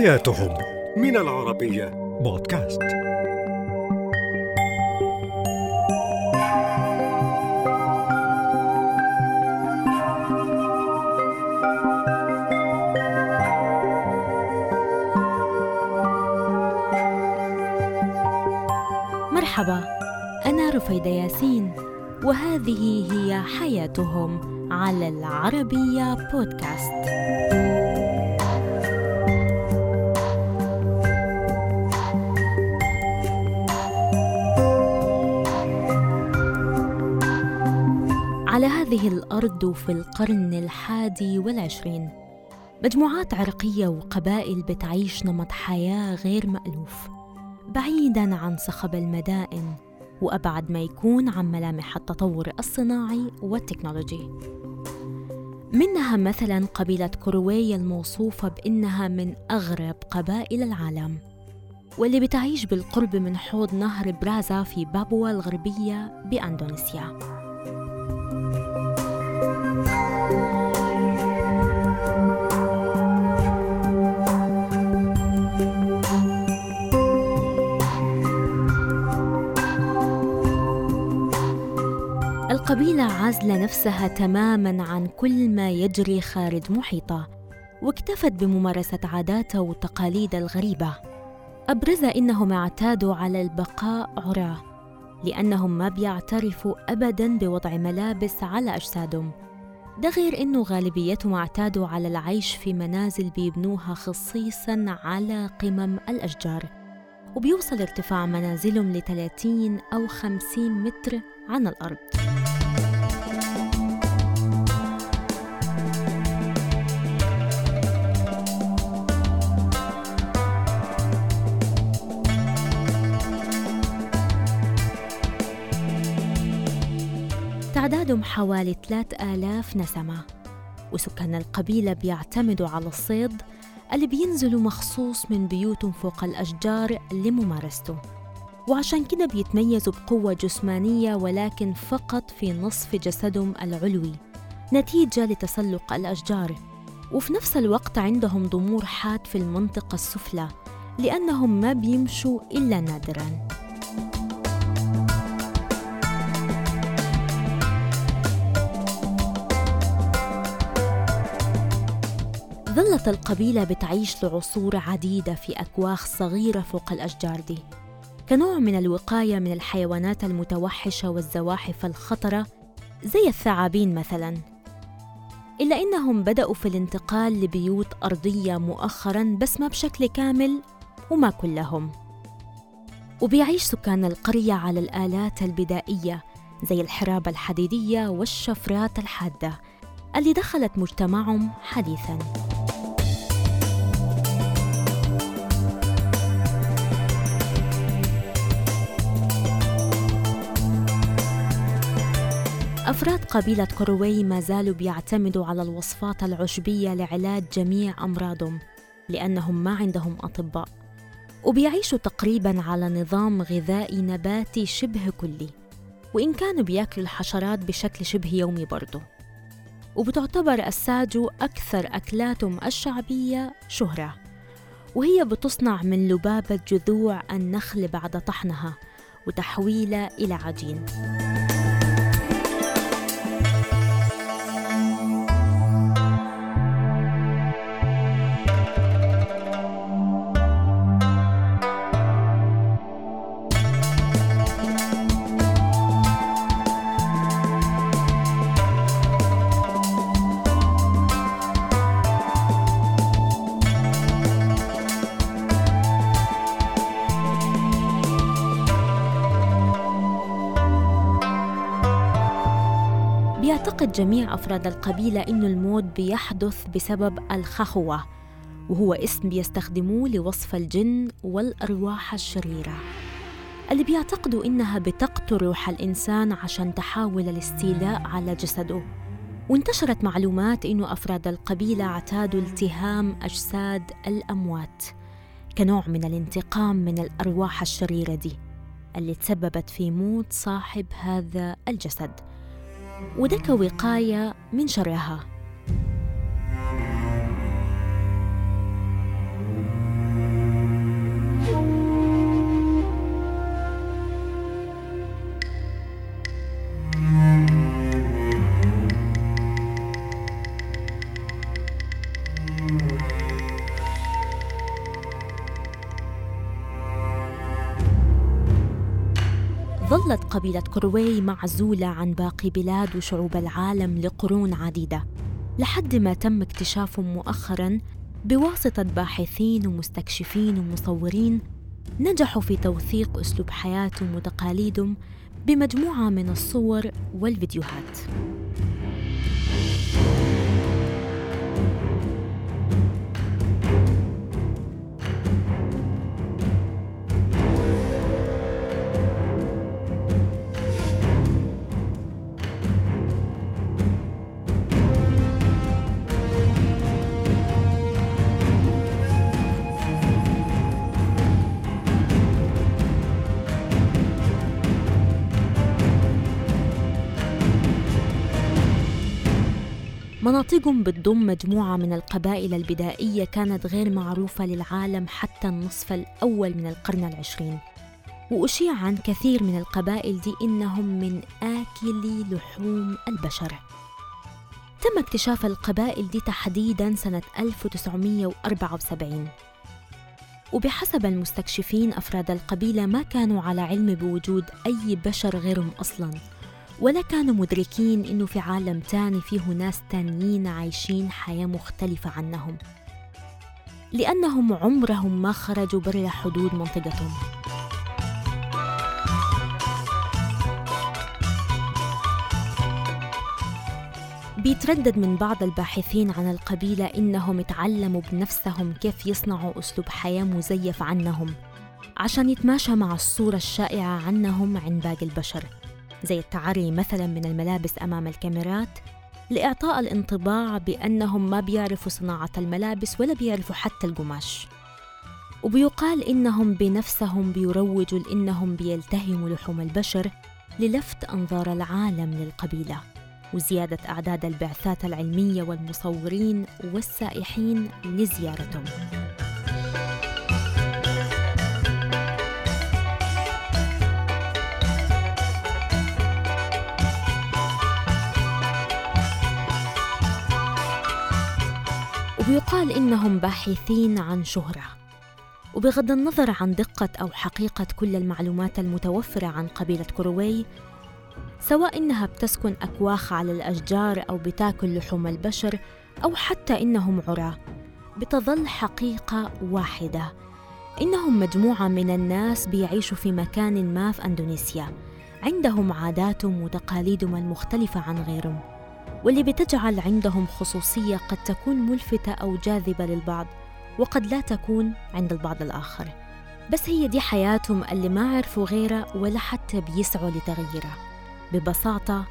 حياتهم من العربية بودكاست. مرحبا أنا رفيدة ياسين وهذه هي حياتهم على العربية بودكاست. على هذه الأرض في القرن الحادي والعشرين. مجموعات عرقية وقبائل بتعيش نمط حياة غير مألوف بعيداً عن صخب المدائن وأبعد ما يكون عن ملامح التطور الصناعي والتكنولوجي. منها مثلا قبيلة كروي الموصوفة بأنها من أغرب قبائل العالم واللي بتعيش بالقرب من حوض نهر برازا في بابوا الغربية بأندونيسيا. القبيلة عازلة نفسها تماماً عن كل ما يجري خارج محيطها واكتفت بممارسة عاداتها وتقاليدها الغريبة. أبرز إنهم اعتادوا على البقاء عراة لأنهم ما بيعترفوا أبداً بوضع ملابس على أجسادهم. ده غير إنه غالبيتهم اعتادوا على العيش في منازل بيبنوها خصيصاً على قمم الأشجار وبيوصل ارتفاع منازلهم ل 30 أو 50 متر عن الأرض. تعدادهم حوالي 3000 نسمة. وسكان القبيلة بيعتمدوا على الصيد اللي بينزلوا مخصوص من بيوتهم فوق الأشجار لممارسته. وعشان كده بيتميزوا بقوة جسمانية ولكن فقط في نصف جسدهم العلوي نتيجة لتسلق الأشجار. وفي نفس الوقت عندهم ضمور حاد في المنطقة السفلى لأنهم ما بيمشوا إلا نادراً. ظلت القبيلة بتعيش لعصور عديدة في أكواخ صغيرة فوق الأشجار دي. كنوع من الوقاية من الحيوانات المتوحشة والزواحف الخطرة زي الثعابين مثلاً. إلا إنهم بدأوا في الانتقال لبيوت أرضية مؤخراً بس ما بشكل كامل وما كلهم. وبيعيش سكان القرية على الآلات البدائية زي الحرابة الحديدية والشفرات الحادة اللي دخلت مجتمعهم حديثاً. أفراد قبيلة كروي ما زالوا بيعتمدوا على الوصفات العشبية لعلاج جميع أمراضهم لأنهم ما عندهم أطباء. وبيعيشوا تقريبا على نظام غذائي نباتي شبه كلي وإن كانوا بياكلوا الحشرات بشكل شبه يومي برضه وبتعتبر الساجو أكثر أكلاتهم الشعبية شهرة وهي بتصنع من لبابة جذوع النخل بعد طحنها وتحويلها إلى عجين. بيعتقد جميع أفراد القبيلة إنه الموت بيحدث بسبب الخخوة وهو اسم بيستخدموه لوصف الجن والأرواح الشريرة. اللي بيعتقدوا إنها بتقتل روح الإنسان عشان تحاول الاستيلاء على جسده. وانتشرت معلومات إنه أفراد القبيلة اعتادوا التهام أجساد الأموات كنوع من الانتقام من الأرواح الشريرة دي اللي تسببت في موت صاحب هذا الجسد. وده كوقاية من شرها ظلت قبيلة كروي معزولة عن باقي بلاد وشعوب العالم لقرون عديدة. لحد ما تم اكتشافهم مؤخراً بواسطة باحثين ومستكشفين ومصورين نجحوا في توثيق أسلوب حياتهم وتقاليدهم بمجموعة من الصور والفيديوهات. مناطقهم بتضم مجموعة من القبائل البدائية كانت غير معروفة للعالم حتى النصف الأول من القرن العشرين. وأشيع عن كثير من القبائل دي إنهم من آكلي لحوم البشر. تم اكتشاف القبائل دي تحديداً سنة 1974 وبحسب المستكشفين أفراد القبيلة ما كانوا على علم بوجود أي بشر غيرهم أصلاً. ولا كانوا مدركين إنه في عالم تاني فيه ناس تانيين عايشين حياة مختلفة عنهم لأنهم عمرهم ما خرجوا برا حدود منطقتهم. بيتردد من بعض الباحثين عن القبيلة إنهم تعلموا بنفسهم كيف يصنعوا أسلوب حياة مزيف عنهم عشان يتماشى مع الصورة الشائعة عنهم عند باقي البشر. زي التعري مثلا من الملابس أمام الكاميرات لإعطاء الانطباع بأنهم ما بيعرفوا صناعة الملابس ولا بيعرفوا حتى القماش. وبيقال إنهم بنفسهم بيروجوا لإنهم بيلتهموا لحوم البشر للفت أنظار العالم للقبيلة وزيادة أعداد البعثات العلمية والمصورين والسائحين لزيارتهم. ويقال إنهم باحثين عن شهرة. وبغض النظر عن دقة أو حقيقة كل المعلومات المتوفرة عن قبيلة كروي سواء إنها بتسكن أكواخ على الأشجار أو بتاكل لحوم البشر أو حتى إنهم عراة بتظل حقيقة واحدة إنهم مجموعة من الناس بيعيشوا في مكان ما في أندونيسيا عندهم عاداتهم وتقاليدهم المختلفة عن غيرهم. واللي بتجعل عندهم خصوصية قد تكون ملفتة أو جاذبة للبعض وقد لا تكون عند البعض الآخر. بس هي دي حياتهم اللي ما عرفوا غيرها ولا حتى بيسعوا لتغييرها. ببساطة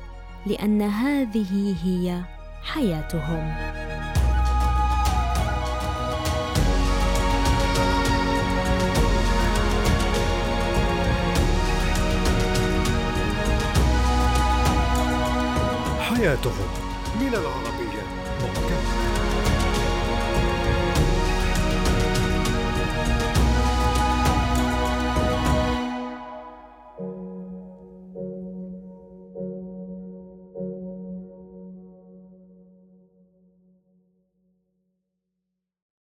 لأن هذه هي حياتهم. حياتهم من العرب